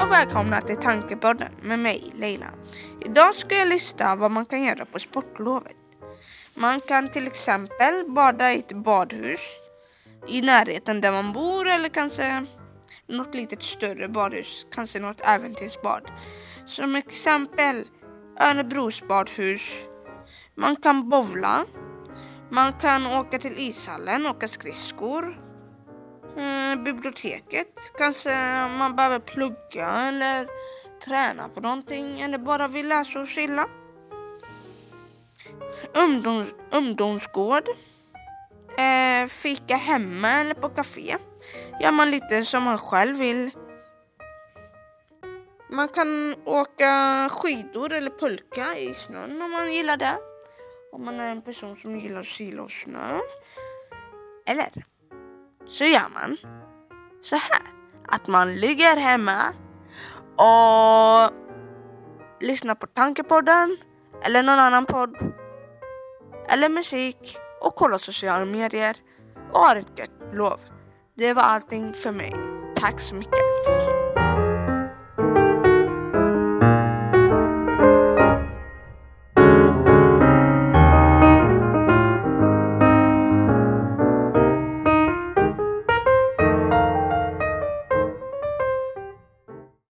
Och välkomna till Tankepodden med mig Leila. Idag ska jag lista vad man kan göra på sportlovet. Man kan till exempel bada i ett badhus i närheten där man bor eller kanske något litet större badhus, kanske något äventyrsbad. Som exempel Örnebros badhus. Man kan bovla. Man kan åka till ishallen, åka skridskor eh, biblioteket. Kanske man behöver plugga eller träna på någonting eller bara vill läsa och chilla. Ungdoms, ungdomsgård. Eh, fika hemma eller på café. Gör man lite som man själv vill. Man kan åka skidor eller pulka i snön om man gillar det. Om man är en person som gillar kyla och snö. Eller så gör man så här. Att man ligger hemma och lyssnar på Tankepodden eller någon annan podd eller musik och kollar sociala medier och har ett gött lov. Det var allting för mig. Tack så mycket.